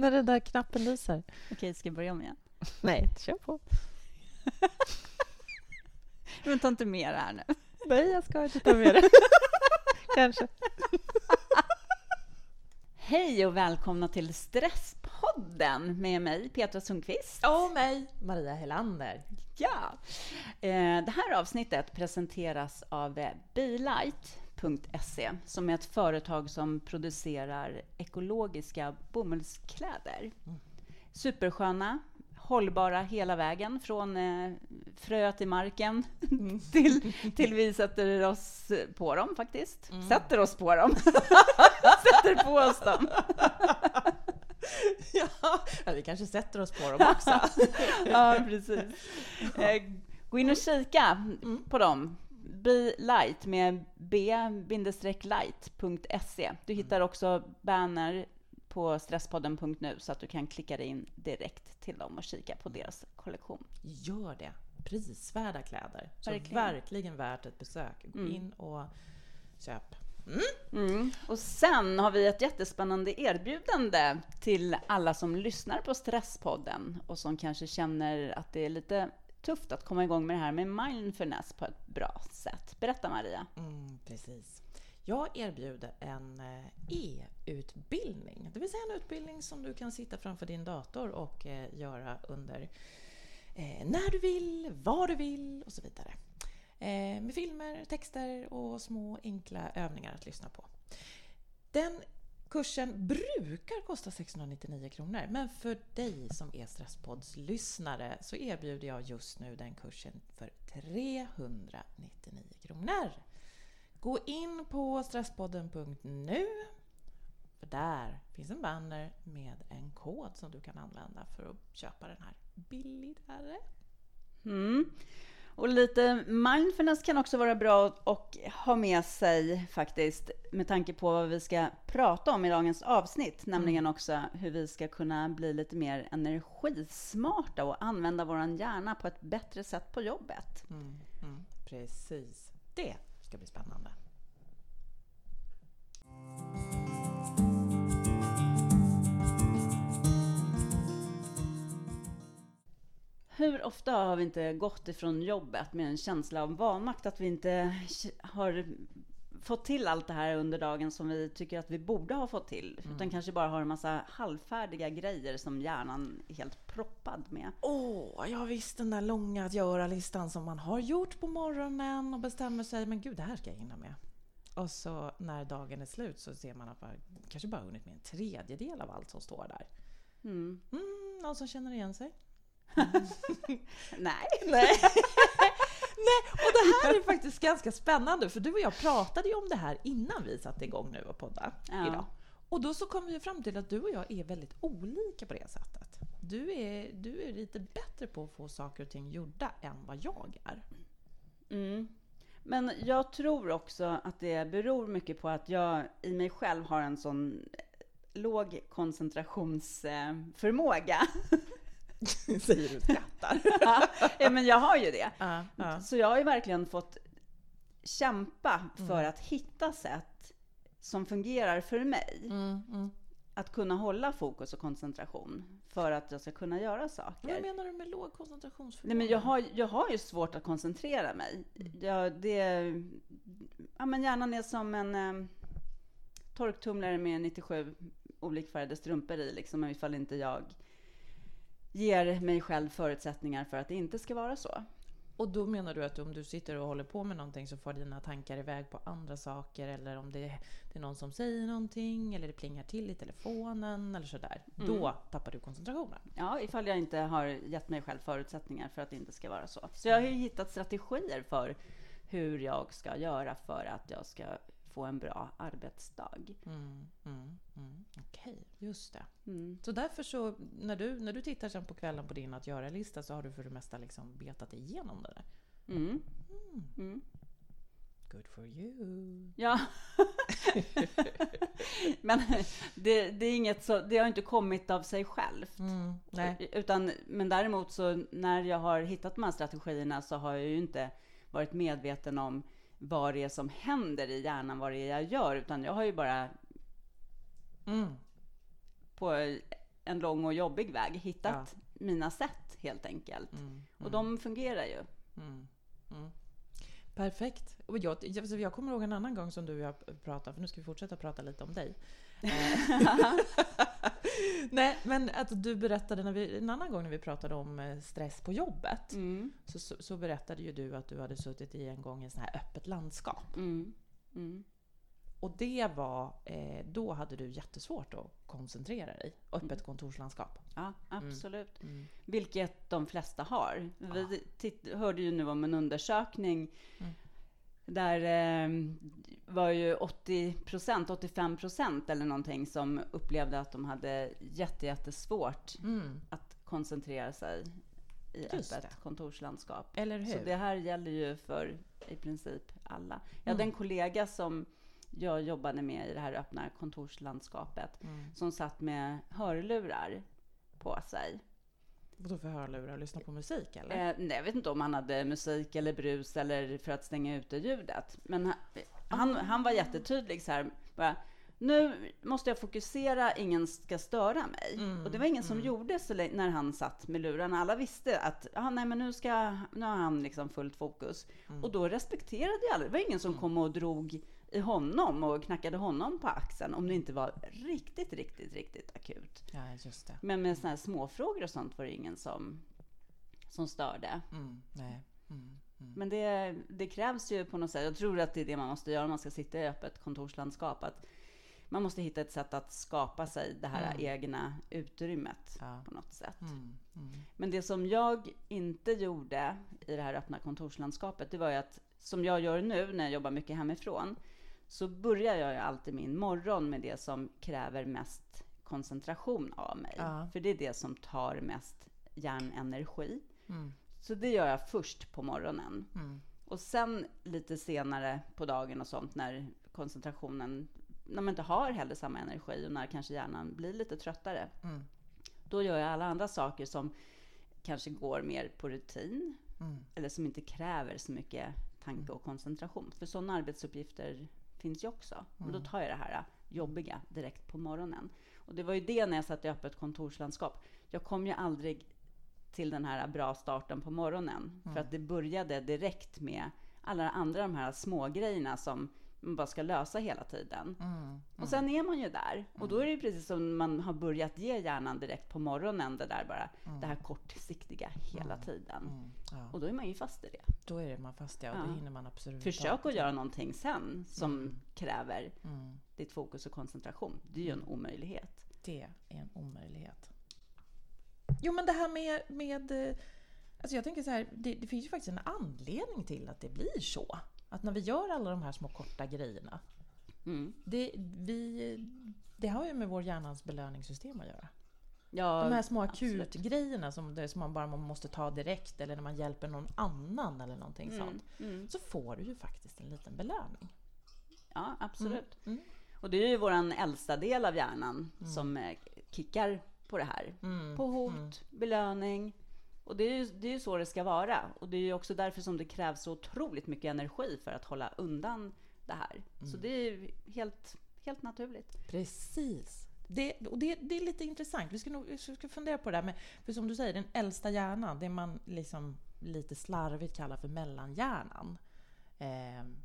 När den där knappen lyser. Okej, ska jag börja om igen? Nej, kör på. Men ta inte det här nu. Nej, jag ska inte ta det. Kanske. Hej och välkomna till Stresspodden med mig, Petra Sundqvist. Och mig, Maria Helander. Ja! Eh, Det här avsnittet presenteras av eh, Bilight.se som är ett företag som producerar ekologiska bomullskläder. Supersköna, hållbara hela vägen från eh, frö till marken till, till vi sätter oss på dem faktiskt. Sätter oss på dem. sätter på oss dem. Ja, vi kanske sätter oss på dem också. ja, precis. Eh, gå in och kika på dem. Be light med b-light.se. Du hittar också banner på stresspodden.nu så att du kan klicka dig in direkt till dem och kika på deras kollektion. Gör det. Prisvärda kläder. Så Verkligen. verkligen, värt ett besök. Gå in och köp. Mm. Och sen har vi ett jättespännande erbjudande till alla som lyssnar på Stresspodden och som kanske känner att det är lite tufft att komma igång med det här med mindfulness på ett bra sätt. Berätta Maria. Mm, precis. Jag erbjuder en eh, e-utbildning, det vill säga en utbildning som du kan sitta framför din dator och eh, göra under eh, när du vill, var du vill och så vidare. Eh, med filmer, texter och små enkla övningar att lyssna på. Den kursen brukar kosta 699 kronor, men för dig som är Stresspods-lyssnare så erbjuder jag just nu den kursen för 399 kronor. Gå in på stresspodden.nu för där finns en banner med en kod som du kan använda för att köpa den här billigare. Mm. Och lite mindfulness kan också vara bra att ha med sig faktiskt med tanke på vad vi ska prata om i dagens avsnitt, nämligen också hur vi ska kunna bli lite mer energismarta och använda vår hjärna på ett bättre sätt på jobbet. Mm, mm, precis. Det ska bli spännande. Hur ofta har vi inte gått ifrån jobbet med en känsla av vanmakt, att vi inte har fått till allt det här under dagen som vi tycker att vi borde ha fått till, utan kanske bara har en massa halvfärdiga grejer som hjärnan är helt proppad med. Åh, jag visst den där långa att göra-listan som man har gjort på morgonen och bestämmer sig, men gud, det här ska jag hinna med. Och så när dagen är slut så ser man att man kanske bara hunnit med en tredjedel av allt som står där. Mm. Mm, någon som känner igen sig? Nej. Nej. Nej, och det här är faktiskt ganska spännande för du och jag pratade ju om det här innan vi satte igång nu och podda Ja. idag. Och då så kom vi fram till att du och jag är väldigt olika på det sättet. Du är, du är lite bättre på att få saker och ting gjorda än vad jag är. Mm. Men jag tror också att det beror mycket på att jag i mig själv har en sån låg koncentrationsförmåga. Säger du och skrattar. ja, men jag har ju det. ja, ja. Så jag har ju verkligen fått kämpa för att hitta sätt som fungerar för mig. Mm, mm. Att kunna hålla fokus och koncentration för att jag ska kunna göra Vad saker. menar du med låg koncentrationsförmåga? Nej, men jag, har, jag har ju svårt att koncentrera mig. Jag, det, ja, men hjärnan är som en eh, torktumlare med 97 olikfärgade strumpor i, liksom, ifall inte jag ger mig själv förutsättningar för att det inte ska vara så. Och då menar du att om du sitter och håller på med någonting så får dina tankar iväg på andra saker eller om det, det är någon som säger någonting eller det plingar till i telefonen eller sådär. Då tappar du koncentrationen. Ja, ifall jag inte har gett mig själv förutsättningar för att det inte ska vara så. Så jag har ju hittat strategier för hur jag ska göra för att jag ska få en bra arbetsdag. Mm, mm, mm. Okej, just det. Mm. Så därför så, när du, när du tittar sen på kvällen på din att göra-lista så har du för det mesta liksom betat igenom det där. Mm. Mm. Good for you. Ja. men det, det är inget så, det har inte kommit av sig självt. Mm, nej. Utan, men däremot så när jag har hittat de här strategierna så har jag ju inte varit medveten om vad det är som händer i hjärnan, vad det är jag gör, utan jag har ju bara Mm. på en lång och jobbig väg hittat mina sätt helt enkelt. Mm. Och de fungerar ju. Mm. Mm. Perfekt. Och jag, jag, jag kommer ihåg en annan gång som du och jag pratade, för nu ska vi fortsätta prata lite om dig. Nej, men att du berättade när vi, en annan gång när vi pratade om eh, stress på jobbet, Mm. så, så, så berättade ju du att du hade suttit i en gång i ett sånt här öppet landskap. Mm. Mm. Och det var, eh, då hade du jättesvårt att koncentrera dig. Öppet kontorslandskap. Ja, absolut. Mm. Vilket de flesta har. Vi hörde ju nu om en undersökning Mm. Där eh, var ju 80% 85% eller någonting som upplevde att de hade jätte, jättesvårt Mm. att koncentrera sig i Just öppet det. kontorslandskap. Eller hur? Så det här gäller ju för i princip alla. Jag hade Mm. en kollega som jag jobbade med i det här öppna kontorslandskapet Mm. som satt med hörlurar på sig. Vadå för hörlurar? Lyssna på musik eller? Eh, nej, jag vet inte om han hade musik eller brus eller för att stänga ute ljudet. Men han, han, han var jättetydlig så här. Bara, nu måste jag fokusera, ingen ska störa mig. Mm, och det var ingen som gjorde så länge, när han satt med lurarna. Alla visste att ah, nej, men nu, ska, nu har han liksom fullt fokus. Mm. Och då respekterade jag alla. Det var ingen som kom och drog i honom och knackade honom på axeln om det inte var riktigt, riktigt, riktigt akut. Ja, just det. Men med såna här småfrågor och sånt var det ingen som, som störde. Mm. Nej. Mm. Mm. Men det, det krävs ju på något sätt. Jag tror att det är det man måste göra om man ska sitta i öppet kontorslandskap. Att man måste hitta ett sätt att skapa sig det här Mm. egna utrymmet Ja. på något sätt. Mm. Mm. Men det som jag inte gjorde i det här öppna kontorslandskapet, det var ju att som jag gör nu när jag jobbar mycket hemifrån, så börjar jag ju alltid min morgon med det som kräver mest koncentration av mig. Ja. För det är det som tar mest hjärnenergi. Mm. Så det gör jag först på morgonen. Mm. Och sen lite senare på dagen och sånt när koncentrationen, när man inte har heller samma energi och när kanske hjärnan blir lite tröttare. Mm. Då gör jag alla andra saker som kanske går mer på rutin Mm. eller som inte kräver så mycket tanke och koncentration. För sådana arbetsuppgifter finns ju också. Och då tar jag det här jobbiga direkt på morgonen. Och det var ju det när jag satt i öppet kontorslandskap. Jag kom ju aldrig till den här bra starten på morgonen. För att det började direkt med alla andra de här små grejerna som man bara ska lösa hela tiden. Mm. Och sen är man ju där. Och då är det ju precis som man har börjat ge hjärnan direkt på morgonen, det där bara, det här kortsiktiga hela tiden. Mm. Ja. Och då är man ju fast i det. Då är man fast ja, och Ja. hinner man absolut Försök att göra någonting sen som kräver Mm. ditt fokus och koncentration. Det är ju en omöjlighet. Det är en omöjlighet. Jo, men det här med... med eh, alltså jag tänker så här, det, det finns ju faktiskt en anledning till att det blir så. Att när vi gör alla de här små korta grejerna, Mm. det, vi, det har ju med vår hjärnans belöningssystem att göra. Ja, De här små akutgrejerna som, det, som man bara måste ta direkt eller när man hjälper någon annan eller någonting sånt. Mm. Så får du ju faktiskt en liten belöning. Ja, absolut. Mm. Och det är ju vår äldsta del av hjärnan som eh, kickar på det här. Mm. På hot, belöning. Och det är, ju, det är ju så det ska vara. Och det är ju också därför som det krävs så otroligt mycket energi för att hålla undan det här. Så det är ju helt, helt naturligt. Precis. Det, och det, det är lite intressant. Vi ska, nog, vi ska fundera på det där med, för som du säger, den äldsta hjärnan, det man liksom lite slarvigt kallar för mellanhjärnan. Ehm,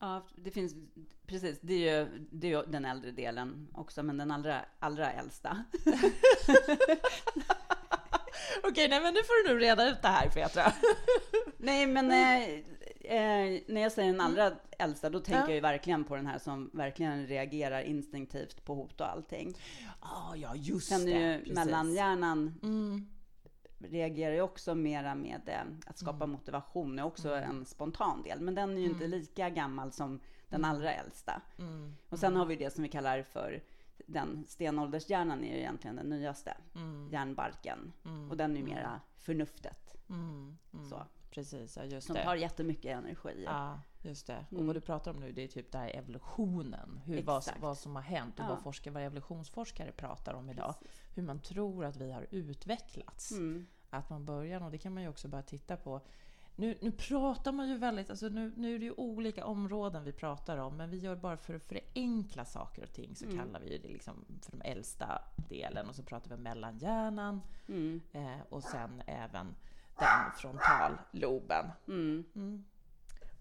Ja, det finns precis. Det är ju, det är ju den äldre delen också, men den allra, allra äldsta. Okej, nej men nu får du nu reda ut det här Petra. Nej, men eh, eh, när jag säger den allra äldsta, då tänker Ja. jag ju verkligen på den här som verkligen reagerar instinktivt på hot och allting. Ah, ja, just Sen det. är ju mellanhjärnan Mm, reagerar ju också mera med eh, att skapa motivation, är också en spontan del. Men den är ju inte lika gammal som den allra äldsta. mm, Och sen har vi det som vi kallar för den stenåldershjärnan är ju egentligen den nyaste, mm, hjärnbarken. mm, Och den är ju mera förnuftet. mm, mm. Så. Precis, ja just Som det. tar jättemycket energi. Ja, just det. Och Mm. vad du pratar om nu, det är typ det här evolutionen. Hur, vad, vad som har hänt och Ja. vad, forskare, vad evolutionsforskare pratar om idag. Precis. Hur man tror att vi har utvecklats. Mm. Att man börjar, och det kan man ju också bara titta på, nu, nu pratar man ju väldigt, alltså nu, nu är det ju olika områden vi pratar om, men vi gör bara för att förenkla saker och ting så Mm. kallar vi det liksom för den äldsta delen och så pratar vi om mellanhjärnan Mm. eh, och sen även den frontalloben. Mm. Mm.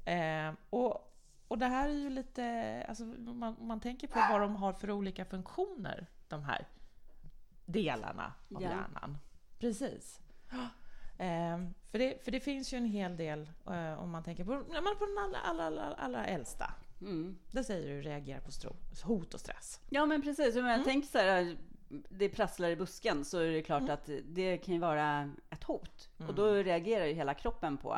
Eh, och, och det här är ju lite, alltså man, man tänker på vad de har för olika funktioner, de här delarna av Ja. hjärnan. Precis. Eh, för, det, för det finns ju en hel del, eh, om man tänker på, men på den allra, allra, allra, allra äldsta. Mm. Det säger du reagerar på stro- hot och stress. Ja men precis, om Mm. jag tänker så här, det prasslar i busken så är det klart att det kan ju vara ett hot. Och då reagerar ju hela kroppen på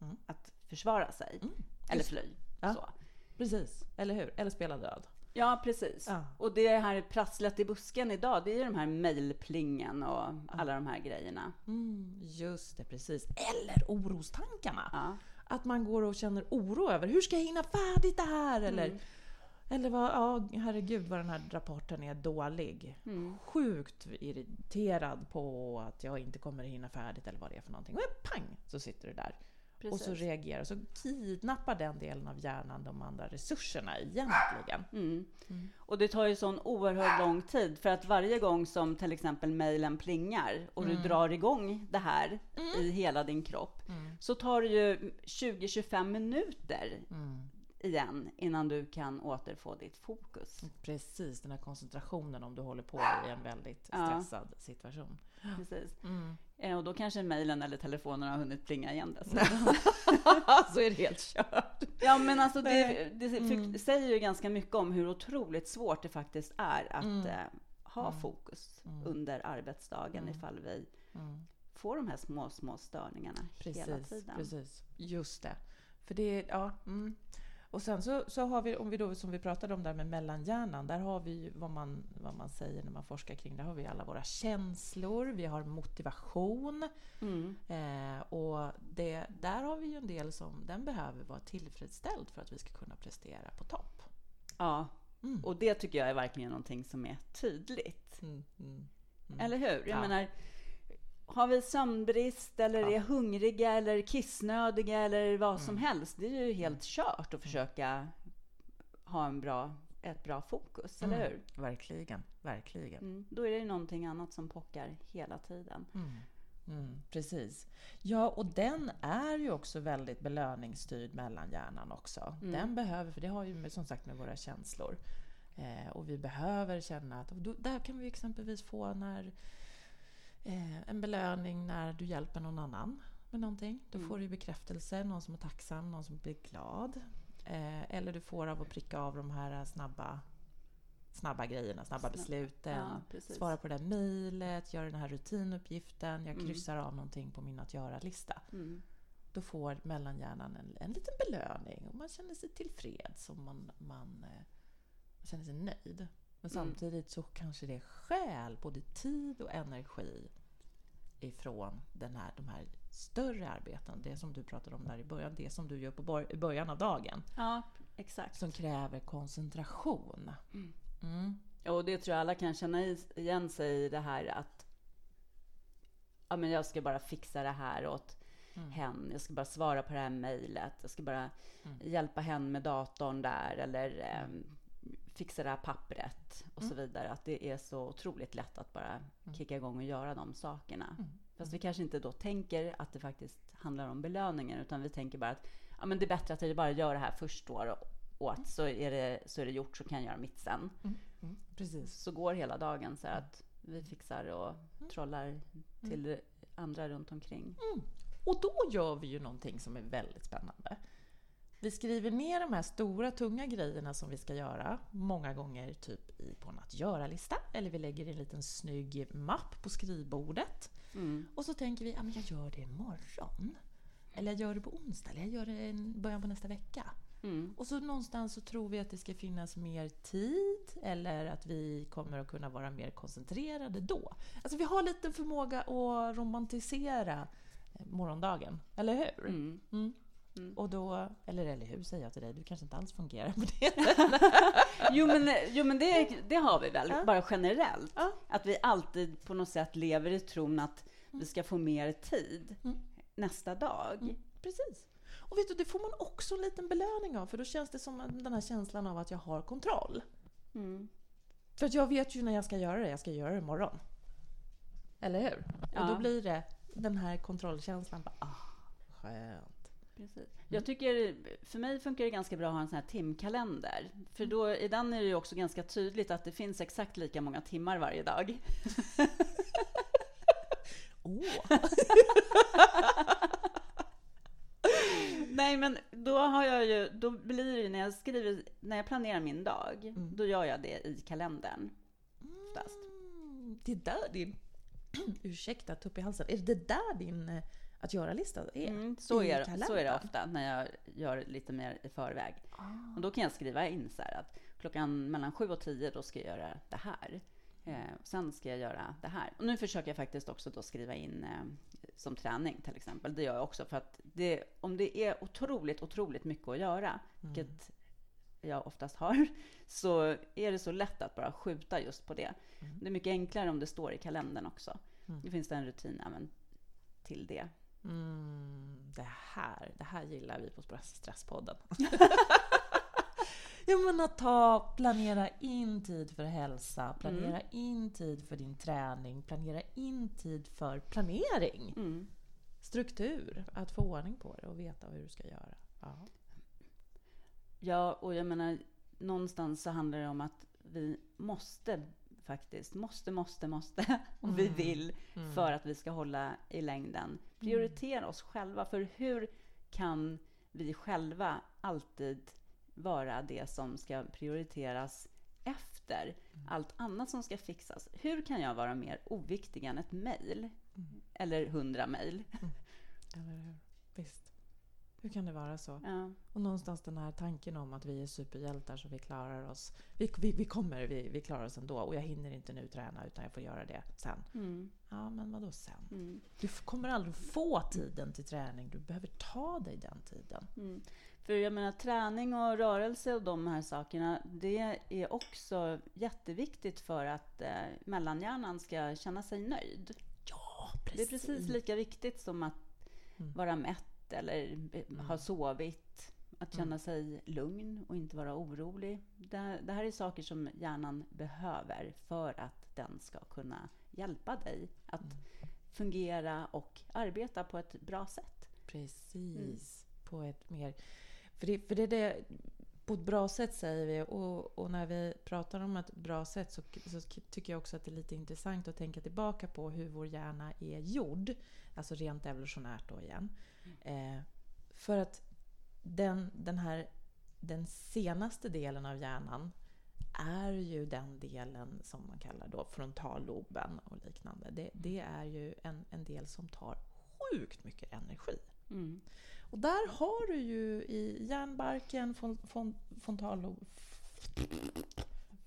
Mm. att försvara sig. Mm. Eller fly. Ja. Så. Precis, eller hur? Eller spela död. Ja, precis. Ja. Och det här prasslet i busken idag, det är ju de här mejlplingen och alla de här grejerna. Mm, just det, precis. Eller orostankarna. Ja. Att man går och känner oro över hur ska jag hinna färdigt det här? Eller, Mm. eller vad, ja, herregud vad den här rapporten är dålig. Mm. Sjukt irriterad på att jag inte kommer hinna färdigt eller vad det är för någonting. Och pang så sitter det där. Precis. Och så reagerar så kidnappar den delen av hjärnan de andra resurserna egentligen. Mm. Och det tar ju sån oerhört lång tid för att varje gång som till exempel mejlen plingar och Mm. du drar igång det här i hela din kropp så tar det ju 20-25 minuter Mm. igen innan du kan återfå ditt fokus. Precis, den här koncentrationen om du håller på i en väldigt Ja. stressad situation. Precis. Mm. Eh, Och då kanske mejlen eller telefonen har hunnit plinga igen dessutom. så är det helt kört. Ja men alltså det, det Mm. säger ju ganska mycket om hur otroligt svårt det faktiskt är att Mm. eh, ha fokus under arbetsdagen ifall vi Mm. får de här små, små störningarna hela Precis, tiden. precis. Just det. För det, ja. Och sen så, så har vi, om vi då som vi pratade om där med mellanhjärnan, där har vi vad man, vad man säger när man forskar kring, där har vi alla våra känslor, vi har motivation Mm. eh, och det, där har vi ju en del som, den behöver vara tillfredsställd för att vi ska kunna prestera på topp. Ja, Mm. och det tycker jag är verkligen någonting som är tydligt. Mm, mm, mm. Eller hur? Jag Ja. menar, har vi sömnbrist eller Ja. är hungriga eller kissnödiga eller vad som Mm. helst, det är ju helt kört att försöka ha en bra, ett bra fokus, eller hur? Mm. Verkligen, verkligen. Mm. Då är det ju någonting annat som pockar hela tiden. Mm. Mm, precis. Ja, och den är ju också väldigt belöningsstyrd mellan hjärnan också. Mm. Den behöver, för det har ju som sagt med våra känslor. Eh, och vi behöver känna att, då, där kan vi exempelvis få när, eh, en belöning när du hjälper någon annan med någonting. Då Mm. får du bekräftelse, någon som är tacksam, någon som blir glad. Eh, eller du får av att pricka av de här snabba, snabba grejerna, snabba besluten. Ja. Svara på det där mejlet, gör den här rutinuppgiften, jag Mm. kryssar av någonting på min att göra-lista. Mm. Då får mellanhjärnan en, en liten belöning och man känner sig tillfreds och man, man, eh, man känner sig nöjd. Men Mm. samtidigt så kanske det stjäl både tid och energi ifrån den här, de här större arbeten, det som du pratade om där i början, det som du gör på i början av dagen, Ja, exakt. som kräver koncentration. Mm. Mm. Och det tror jag alla kan känna i- igen sig i det här att ja, men jag ska bara fixa det här åt Mm. hen. Jag ska bara svara på det här mejlet. Jag ska bara Mm. hjälpa hen med datorn där eller ehm, fixa det här pappret och så Mm. vidare. Att det är så otroligt lätt att bara kicka igång och göra de sakerna. Mm. Fast vi kanske inte då tänker att det faktiskt handlar om belöningen utan vi tänker bara att ja, men det är bättre att jag bara gör det här först då och att så är, det, så är det gjort så kan jag göra mitt sen. Mm. Mm. Precis. Så går hela dagen så att vi fixar och trollar till andra runt omkring. Och då gör vi ju någonting som är väldigt spännande. Vi skriver ner de här stora, tunga grejerna som vi ska göra, många gånger typ i, på en att göra-lista, eller vi lägger en liten snygg mapp på skrivbordet. Mm. Och så tänker vi, ja men jag gör det imorgon. Eller jag gör det på onsdag, eller jag gör det i början på nästa vecka. Mm. Och så någonstans så tror vi att det ska finnas mer tid, eller att vi kommer att kunna vara mer koncentrerade då. Alltså vi har lite förmåga att romantisera eh, morgondagen, eller hur? Mm. Mm. Mm. Och då, eller eller hur säger jag till dig, du kanske inte alls fungerar på det. Jo men, jo, men det, det har vi väl, Ja. bara generellt. Ja. Att vi alltid på något sätt lever i tron att vi ska få mer tid. Mm. nästa dag. Mm, precis. Och vet du, det får man också en liten belöning av, för då känns det som den här känslan av att jag har kontroll. Mm. För att jag vet ju när jag ska göra det, jag ska göra det imorgon. Eller hur? Ja. Och då blir det den här kontrollkänslan. Bara, ah, skönt. Precis. Jag tycker, för mig funkar det ganska bra att ha en sån här timkalender. För då, i den är det ju också ganska tydligt att det finns exakt lika många timmar varje dag. Åh! Nej, men då har jag ju, då blir det ju när jag skriver, när jag planerar min dag, då gör jag det i kalendern. Oftast. Mm, det är där din... Ursäkta, tupp i halsen. Är det där din eh, att göra-lista är? Mm, så, är, så är det ofta när jag gör lite mer i förväg. Ah. Och då kan jag skriva in så här att klockan mellan sju och tio då ska jag göra det här. Eh, sen ska jag göra det här. Och nu försöker jag faktiskt också då skriva in eh, som träning till exempel. Det gör jag också för att det, om det är otroligt, otroligt mycket att göra, vilket jag oftast har, så är det så lätt att bara skjuta just på det. Det är mycket enklare om det står i kalendern också. Det finns det en rutin även till det. Mm, det här, det här gillar vi på Stress- Stresspodden. ja, men att ta, planera in tid för hälsa, planera in tid för din träning, planera in tid för planering. Mm. Struktur, att få ordning på det och veta hur du ska göra. Ja. Ja, och jag menar, någonstans så handlar det om att vi måste faktiskt, måste, måste, måste, om vi vill, för att vi ska hålla i längden. Prioritera oss själva, för hur kan vi själva alltid vara det som ska prioriteras efter allt annat som ska fixas? Hur kan jag vara mer oviktig än ett mejl? Eller hundra mejl? Visst. Hur kan det vara så? Ja. Och någonstans den här tanken om att vi är superhjältar så vi klarar oss. Vi, vi, vi kommer, vi, vi klarar oss ändå. Och jag hinner inte nu träna utan jag får göra det sen. Mm. Ja, men vadå sen? Mm. Du kommer aldrig få tiden till träning. Du behöver ta dig den tiden. Mm. För jag menar träning och rörelse och de här sakerna, det är också jätteviktigt för att eh, mellanhjärnan ska känna sig nöjd. Ja, Det är precis lika viktigt som att Mm. vara mätt eller eh, ha sovit. Att känna sig lugn och inte vara orolig. Det, det här är saker som hjärnan behöver för att den ska kunna hjälpa dig att fungera och arbeta på ett bra sätt. Precis. På ett mer... För det, för det är det... På ett bra sätt säger vi. Och, och när vi pratar om ett bra sätt så, så tycker jag också att det är lite intressant att tänka tillbaka på hur vår hjärna är gjord. Alltså rent evolutionärt då igen. Eh, för att den, den här den senaste delen av hjärnan är ju den delen som man kallar då frontalloben och liknande. Det, det är ju en, en del som tar sjukt mycket energi. Mm. Och där har du ju i hjärnbarken, fon, fon, frontallob,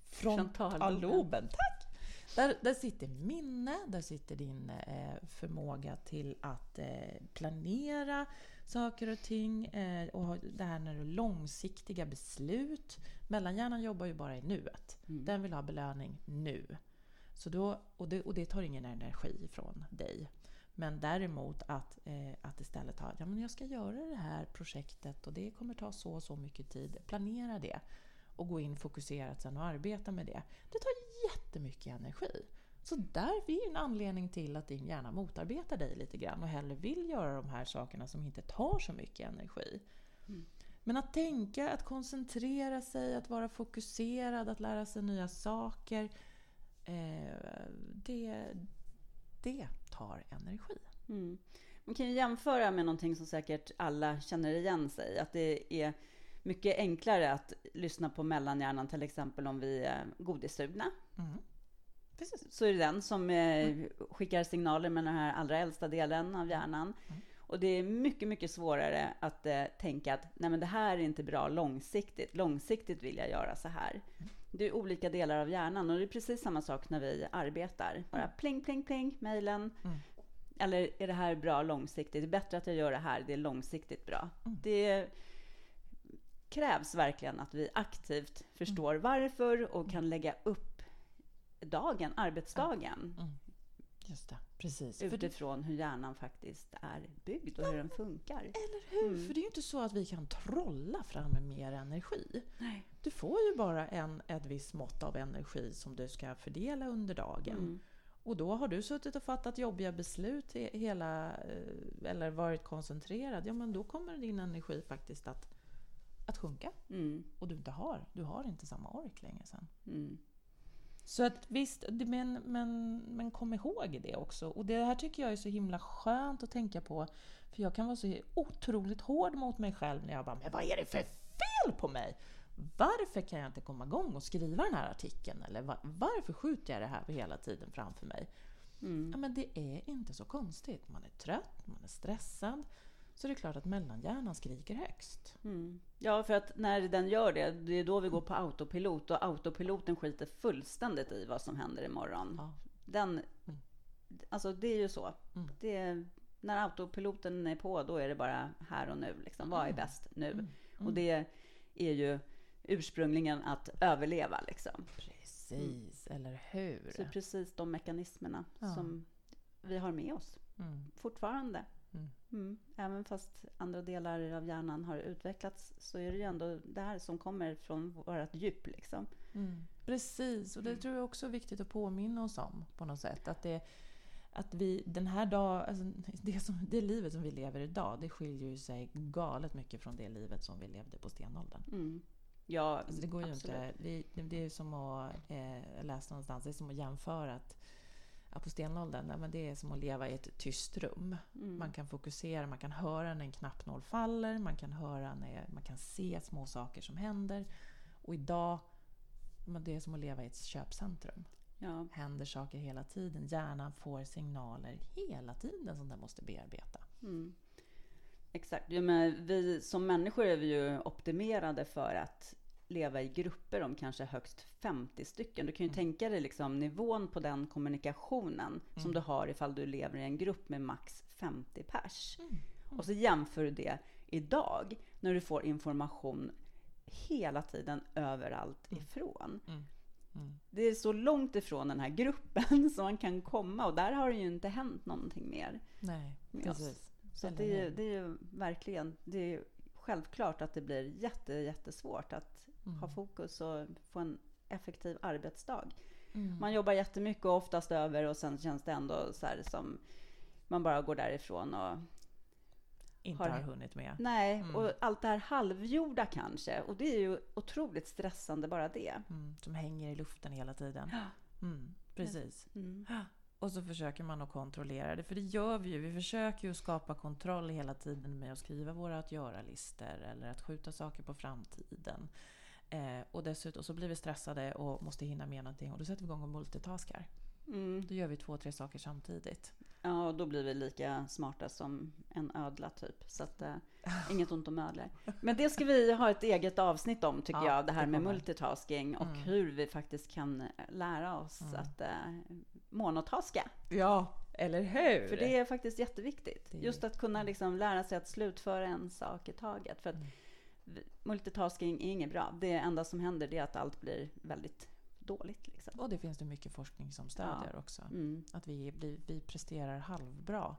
frontalloben, tack! Där, där sitter minne, där sitter din eh, förmåga till att eh, planera saker och ting eh, och det här när du långsiktiga beslut. Mellanhjärnan jobbar ju bara i nuet. Den vill ha belöning nu. Så då, och, det, och det tar ingen energi ifrån dig. Men däremot att, eh, att istället ha, ja men jag ska göra det här projektet och det kommer ta så och så mycket tid. Planera det och gå in fokuserat sen och arbeta med det. Det tar jättemycket energi. Så där är en anledning till att din hjärna motarbetar dig lite grann och hellre vill göra de här sakerna som inte tar så mycket energi. Men att tänka, att koncentrera sig, att vara fokuserad, att lära sig nya saker. Eh, det, det tar energi. Mm. Man kan ju jämföra med någonting som säkert alla känner igen sig. Att det är mycket enklare att lyssna på mellanhjärnan, till exempel om vi är godissugna. Mm. Precis. Så är det den som eh, skickar signaler med den här allra äldsta delen av hjärnan. Och det är mycket, mycket svårare att eh, tänka att nej men det här är inte bra långsiktigt. Långsiktigt vill jag göra så här. Det är olika delar av hjärnan och det är precis samma sak när vi arbetar. Bara pling, pling, pling, mejlen. Eller är det här bra långsiktigt? Det är bättre att jag gör det här, det är långsiktigt bra. Det krävs verkligen att vi aktivt förstår varför och kan lägga upp dagen, arbetsdagen. Just det, precis. Utifrån hur hjärnan faktiskt är byggd och ja, hur den funkar. Eller hur? Mm. För det är ju inte så att vi kan trolla fram mer energi. Nej. Du får ju bara en, ett visst mått av energi som du ska fördela under dagen. Mm. Och då har du suttit och fattat jobbiga beslut hela, eh, eller varit koncentrerad, ja men då kommer din energi faktiskt att, att sjunka. Mm. Och du inte har, du har inte samma ork längre sen. Mm. Så att visst, men, men, men kom ihåg det också. Och det här tycker jag är så himla skönt att tänka på. För jag kan vara så otroligt hård mot mig själv när jag bara, men vad är det för fel på mig? Varför kan jag inte komma igång och skriva den här artikeln? Eller var, varför skjuter jag det här hela tiden framför mig? Mm. Ja, men det är inte så konstigt. Man är trött, man är stressad. Så det är klart att mellanhjärnan skriker högst. Mm. Ja, för att när den gör det, det är då vi går på autopilot och autopiloten skiter fullständigt i vad som händer imorgon. Ja. Den, Mm. alltså det är ju så. Mm. Det är, när autopiloten är på, då är det bara här och nu. Liksom. Vad är bäst nu? Mm. Och det är ju ursprungligen att överleva. Liksom. Precis, eller hur? Så precis de mekanismerna Ja. som vi har med oss Mm. fortfarande. Mm. Mm. Även fast andra delar av hjärnan har utvecklats så är det ju ändå det här som kommer från vårt djup. Liksom. Mm. Precis, och det tror jag också är viktigt att påminna oss om på något sätt. Att, det, att vi den här dagen, alltså det, som, det livet som vi lever idag, det skiljer ju sig galet mycket från det livet som vi levde på stenåldern. Mm. Ja, Alltså det går ju absolut. inte. Det, det, är som att, eh, läste någonstans, det är som att jämföra att ja, på stenåldern, nej, men det är som att leva i ett tyst rum. Mm. Man kan fokusera, man kan höra när en knappnål faller, man kan höra när man kan se små saker som händer. Och idag, men det är som att leva i ett köpcentrum. Ja, händer saker hela tiden. Hjärnan får signaler hela tiden som den måste bearbeta. mm. Exakt. Ja, men vi, som människor är vi ju optimerade för att leva i grupper om kanske högst 50 stycken. Du kan ju tänka dig liksom nivån på den kommunikationen som du har ifall du lever i en grupp med max 50 pers. Och så jämför du det idag när du får information hela tiden överallt ifrån. Mm. Det är så långt ifrån den här gruppen som man kan komma och där har det ju inte hänt någonting mer. Nej, precis. Så det, är, ju- det är ju verkligen, det är självklart att det blir jätte, jättesvårt att Mm. ha fokus och få en effektiv arbetsdag. Mm. Man jobbar jättemycket och oftast över och sen känns det ändå så här som man bara går därifrån och Inte har- har hunnit med. nej, Mm. och allt det här halvgjorda kanske och det är ju otroligt stressande bara det. Mm. Som hänger i luften hela tiden. Mm. Precis. Mm. Och så försöker man att kontrollera det, för det gör vi ju. Vi försöker ju skapa kontroll hela tiden med att skriva våra att göra-listor eller att skjuta saker på framtiden. Eh, och dessutom så blir vi stressade och måste hinna med någonting och då sätter vi igång och multitaskar. Mm. Då gör vi två, tre saker samtidigt. Ja, och då blir vi lika smarta som en ödla typ. Så att, eh, inget ont om ödlor. Men det ska vi ha ett eget avsnitt om tycker Ja, jag. Det här det med multitasking och Mm. hur vi faktiskt kan lära oss Mm. att eh, monotaska. Ja, eller hur? För det är faktiskt jätteviktigt. Är- Just att kunna liksom lära sig att slutföra en sak i taget. För att Mm. Multitasking är inget bra. Det enda som händer är att allt blir väldigt dåligt. Liksom. Och det finns det mycket forskning som stödjer också. Mm. Att vi, vi, vi presterar halvbra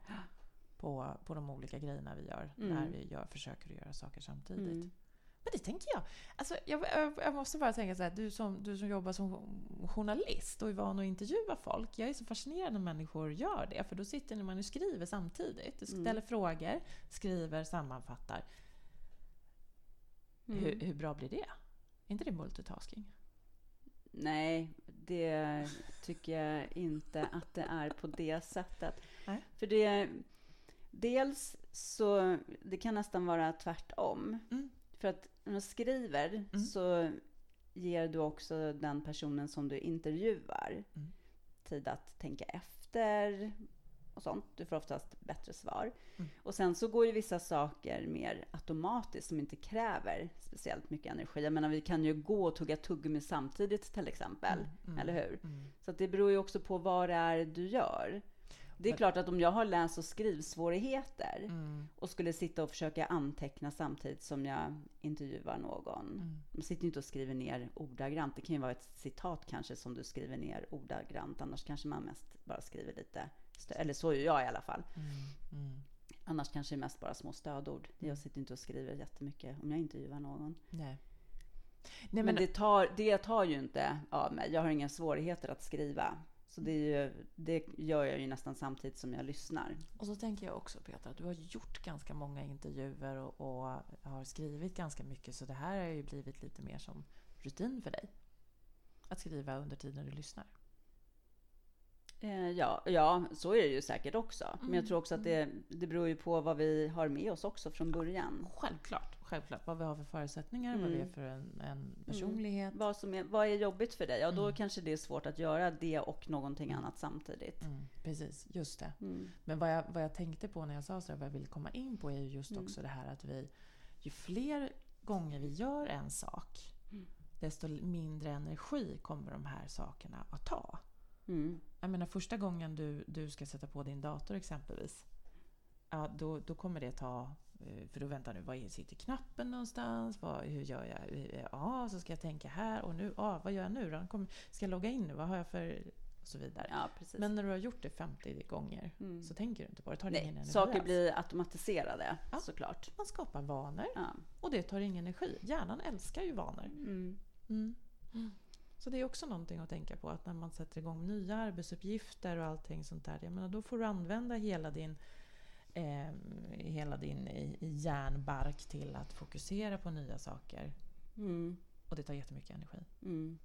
på, på de olika grejerna vi gör Mm. när vi gör, försöker göra saker samtidigt. Mm. Men det tänker jag. Alltså, jag, jag, jag måste bara tänka så här, du som, du som jobbar som journalist och är van att intervjua folk. Jag är så fascinerad när människor gör det, för då sitter man och skriver samtidigt. Du Mm. ställer frågor, skriver, sammanfattar. Mm. Hur, hur bra blir det? Är inte det multitasking? Nej, det tycker jag inte att det är på det sättet. Nej. För det... Dels så det kan nästan vara tvärtom. Mm. För att när du skriver Mm. så ger du också den personen som du intervjuar Mm. tid att tänka efter och sånt. Du får oftast bättre svar. Mm. Och sen så går ju vissa saker mer automatiskt som inte kräver speciellt mycket energi. Jag menar, vi kan ju gå och tugga tuggummi samtidigt till exempel. Mm, mm, Eller hur? Mm. Så det beror ju också på vad det är du gör. Det är klart att om jag har läs och skrivsvårigheter Mm. och skulle sitta och försöka anteckna samtidigt som jag intervjuar någon. Mm. Man sitter ju inte och skriver ner ordagrant. Det kan ju vara ett citat kanske som du skriver ner ordagrant. Annars kanske man mest bara skriver lite, eller så gör jag i alla fall. Mm. Mm. Annars kanske det är mest bara små stödord. Jag sitter inte och skriver jättemycket om jag intervjuar någon. Nej. Nej, Men det tar, det tar ju inte av mig. Jag har inga svårigheter att skriva. Så det, ju, det gör jag ju nästan samtidigt som jag lyssnar. Och så tänker jag också Petra, att du har gjort ganska många intervjuer och, och har skrivit ganska mycket så det här har ju blivit lite mer som rutin för dig. Att skriva under tiden du lyssnar. Eh, ja, ja, så är det ju säkert också. Men jag tror också att det, det beror ju på vad vi har med oss också från början. Självklart, självklart. Vad vi har för förutsättningar, vad vi är för en, en personlighet. Vad, som är, vad är jobbigt för dig? Ja, då Mm. kanske det är svårt att göra det och någonting annat samtidigt. Mm, precis, just det. Mm. Men vad jag, vad jag tänkte på när jag sa så, här, vad jag vill komma in på är ju just också det här att vi, ju fler gånger vi gör en sak, desto mindre energi kommer de här sakerna att ta. Mm. Jag menar första gången du, du ska sätta på din dator exempelvis, ja, då, då kommer det ta eh, för då väntar nu, var sitter knappen någonstans? Vad, hur gör jag? Ja, så ska jag tänka här och nu, ja, vad gör jag nu då? Ska jag logga in nu? Vad har jag för... Och så vidare. Ja, precis. Men när du har gjort det 50 gånger Mm. så tänker du inte på det. tar ingen Nej, energi saker alls. blir automatiserade Ja. såklart. Man skapar vanor Ja. och det tar ingen energi. Hjärnan älskar ju vanor. Mm. Mm. Så det är också någonting att tänka på att när man sätter igång nya arbetsuppgifter och allting sånt där, jag menar, då får du använda hela din, eh, hela din hjärnbark till att fokusera på nya saker. Mm. Och det tar jättemycket energi. Mm.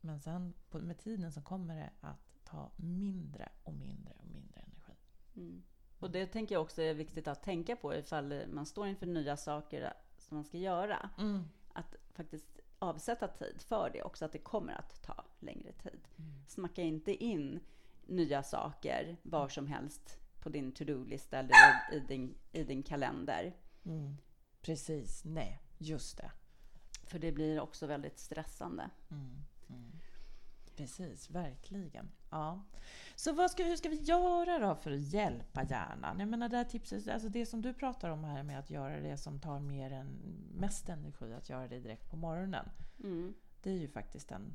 Men sen på, med tiden så kommer det att ta mindre och mindre och mindre energi. Mm. Och det tänker jag också är viktigt att tänka på ifall man står inför nya saker som man ska göra. Mm. Att faktiskt avsätta tid för det också, att det kommer att ta längre tid. Smacka inte in nya saker var som helst på din to-do-lista eller i din, i din kalender. Mm. Precis, nej, just det. För det blir också väldigt stressande. Mm. Precis, verkligen. Ja. Så vad ska, hur ska vi göra då för att hjälpa hjärnan? Jag menar det här tipset, alltså det som du pratar om här med att göra det som tar mer än mest energi, att göra det direkt på morgonen. Mm. Det är ju faktiskt en,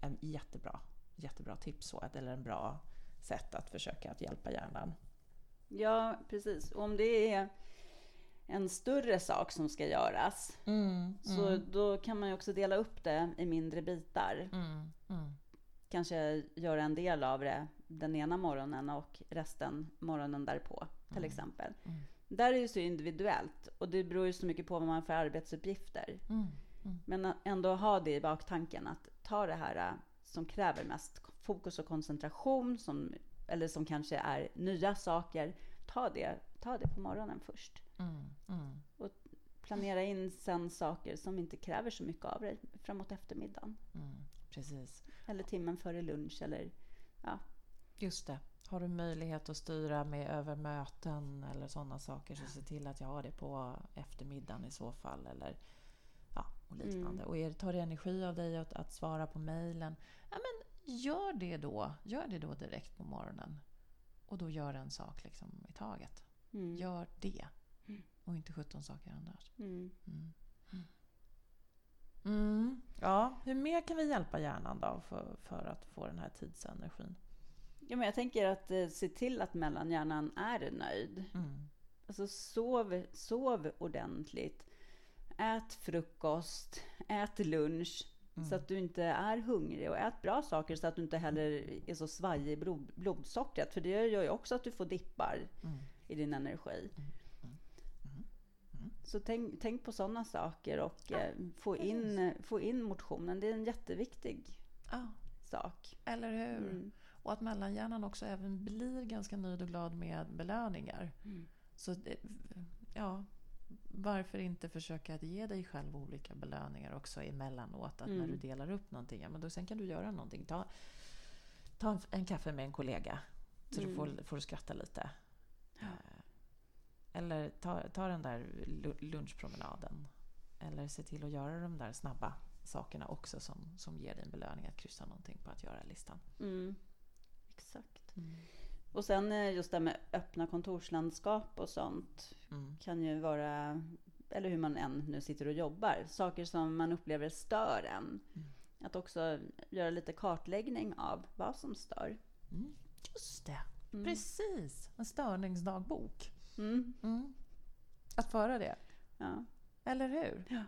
en jättebra, jättebra tips, så, eller en bra sätt att försöka att hjälpa hjärnan. Ja, precis. Och om det är en större sak som ska göras, Mm, så då kan man ju också dela upp det i mindre bitar. mm, mm. Kanske göra en del av det den ena morgonen och resten morgonen därpå, till exempel. Mm. Där är det ju så individuellt och det beror ju så mycket på vad man har för arbetsuppgifter. Mm, mm. Men ändå ha det i baktanken att ta det här äh, som kräver mest fokus och koncentration, som, eller som kanske är nya saker. Ta det, ta det på morgonen först. Mm, mm. Planera in sen saker som inte kräver så mycket av dig framåt eftermiddagen. Mm, precis. Eller timmen före lunch eller ja. Just det. Har du möjlighet att styra med över möten eller sådana saker så se till att jag har det på eftermiddagen i så fall. Eller, ja, och liknande. Och är, tar det energi av dig att, att svara på mejlen, ja, men gör det då. Gör det då direkt på morgonen. Och då gör en sak liksom i taget. Mm. Gör det. Och inte 17 saker annars. Mm. Mm. Ja, hur mer kan vi hjälpa hjärnan då för, för att få den här tidsenergin? Ja, men jag tänker att eh, se till att mellanhjärnan är nöjd. Mm. Alltså sov, sov ordentligt. Ät frukost, ät lunch så att du inte är hungrig och ät bra saker så att du inte heller är så svajig i blod, blodsockret. För det gör ju också att du får dippar Mm. I din energi. Så tänk, tänk på sådana saker och eh, få, in, få in motionen. Det är en jätteviktig Ja, sak. eller hur? Mm. Och att mellanhjärnan också även blir ganska nöjd och glad med belöningar. Mm. Så ja, varför inte försöka att ge dig själv olika belöningar också emellanåt? Att när Mm. du delar upp någonting, ja, men då, sen kan du göra någonting. Ta, ta en, en kaffe med en kollega så du Mm. får, får du skratta lite. Eh, Eller ta, ta den där lu- lunchpromenaden. Eller se till att göra de där snabba sakerna också som, som ger dig en belöning att kryssa någonting på att göra-listan. Mm. Exakt. Och sen eh, just det med öppna kontorslandskap och sånt Mm. kan ju vara, eller hur man än nu sitter och jobbar, saker som man upplever stör en. Mm. Att också göra lite kartläggning av vad som stör. Mm. Just det, Mm. precis. En störningsdagbok. Mm. Mm. Att föra det, Ja. eller hur? Ja.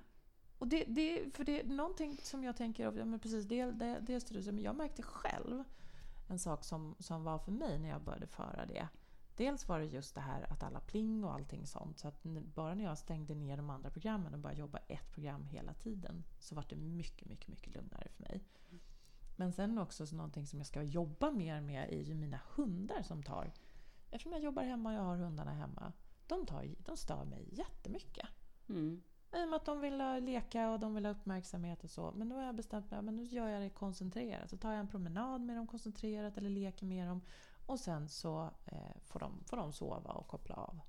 Och det, det, för det är någonting som jag tänker, ja, men precis, det, det, dels det du säger, men jag märkte själv en sak som, som var för mig när jag började föra det. Dels var det just det här att alla pling och allting sånt. Så att bara när jag stängde ner de andra programmen och bara jobba ett program hela tiden så var det mycket, mycket, mycket lugnare för mig. Men sen också så någonting som jag ska jobba mer med är ju mina hundar som tar... Eftersom jag jobbar hemma och jag har hundarna hemma. De, tar, de stör mig jättemycket. Mm. I och med att de vill leka och de vill ha uppmärksamhet och så. Men då har jag bestämt mig men nu gör jag det koncentrerat. Så tar jag en promenad med dem koncentrerat eller leker med dem. Och sen så eh, får, de, får de sova och koppla av.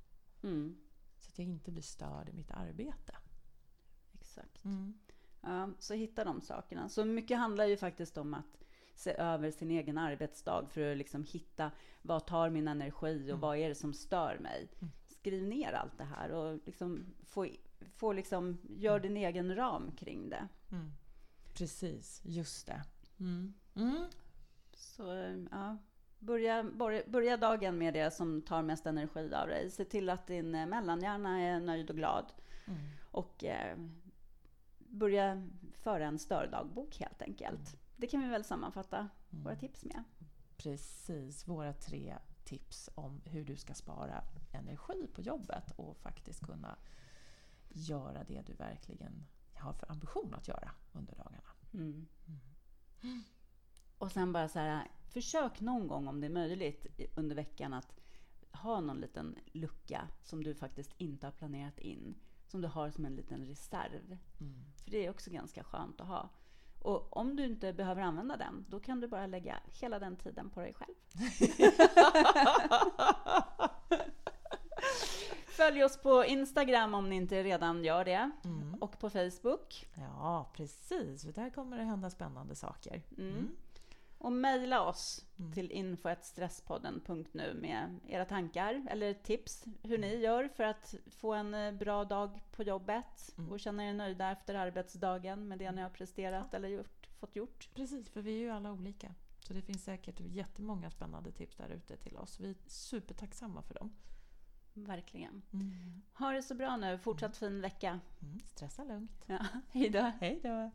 Mm. Så att jag inte blir störd i mitt arbete. Exakt. Mm. Ja, så hitta de sakerna. Så mycket handlar ju faktiskt om att se över sin egen arbetsdag för att liksom hitta vad tar min energi och Mm. vad är det som stör mig. Mm. Skriv ner allt det här och liksom få, få liksom, gör din egen ram kring det. Mm. Precis, just det. Mm. Mm. Så ja, börja, börja, börja dagen med det som tar mest energi av dig. Se till att din eh, mellanhjärna är nöjd och glad. Mm. Och eh, börja föra en stördagbok helt enkelt. Det kan vi väl sammanfatta våra tips med. Precis, våra tre tips om hur du ska spara energi på jobbet och faktiskt kunna göra det du verkligen har för ambition att göra under dagarna. Mm. Och sen bara så här, försök någon gång om det är möjligt under veckan att ha någon liten lucka som du faktiskt inte har planerat in. Som du har som en liten reserv. Mm. För det är också ganska skönt att ha. Och om du inte behöver använda den, då kan du bara lägga hela den tiden på dig själv. Följ oss på Instagram om ni inte redan gör det. Mm. Och på Facebook. Ja, precis. För där kommer det hända spännande saker. Mm. Och mejla oss Mm. till info.stresspodden.nu med era tankar eller tips hur ni gör för att få en eh, bra dag på jobbet Mm. och känna er nöjda efter arbetsdagen med det ni har presterat eller gjort, fått gjort. Precis, för vi är ju alla olika. Så det finns säkert jättemånga spännande tips där ute till oss. Vi är supertacksamma för dem. Verkligen. Mm. Ha det så bra nu. Fortsatt fin vecka. Mm. Stressa lugnt. Ja, hej då. Hej då!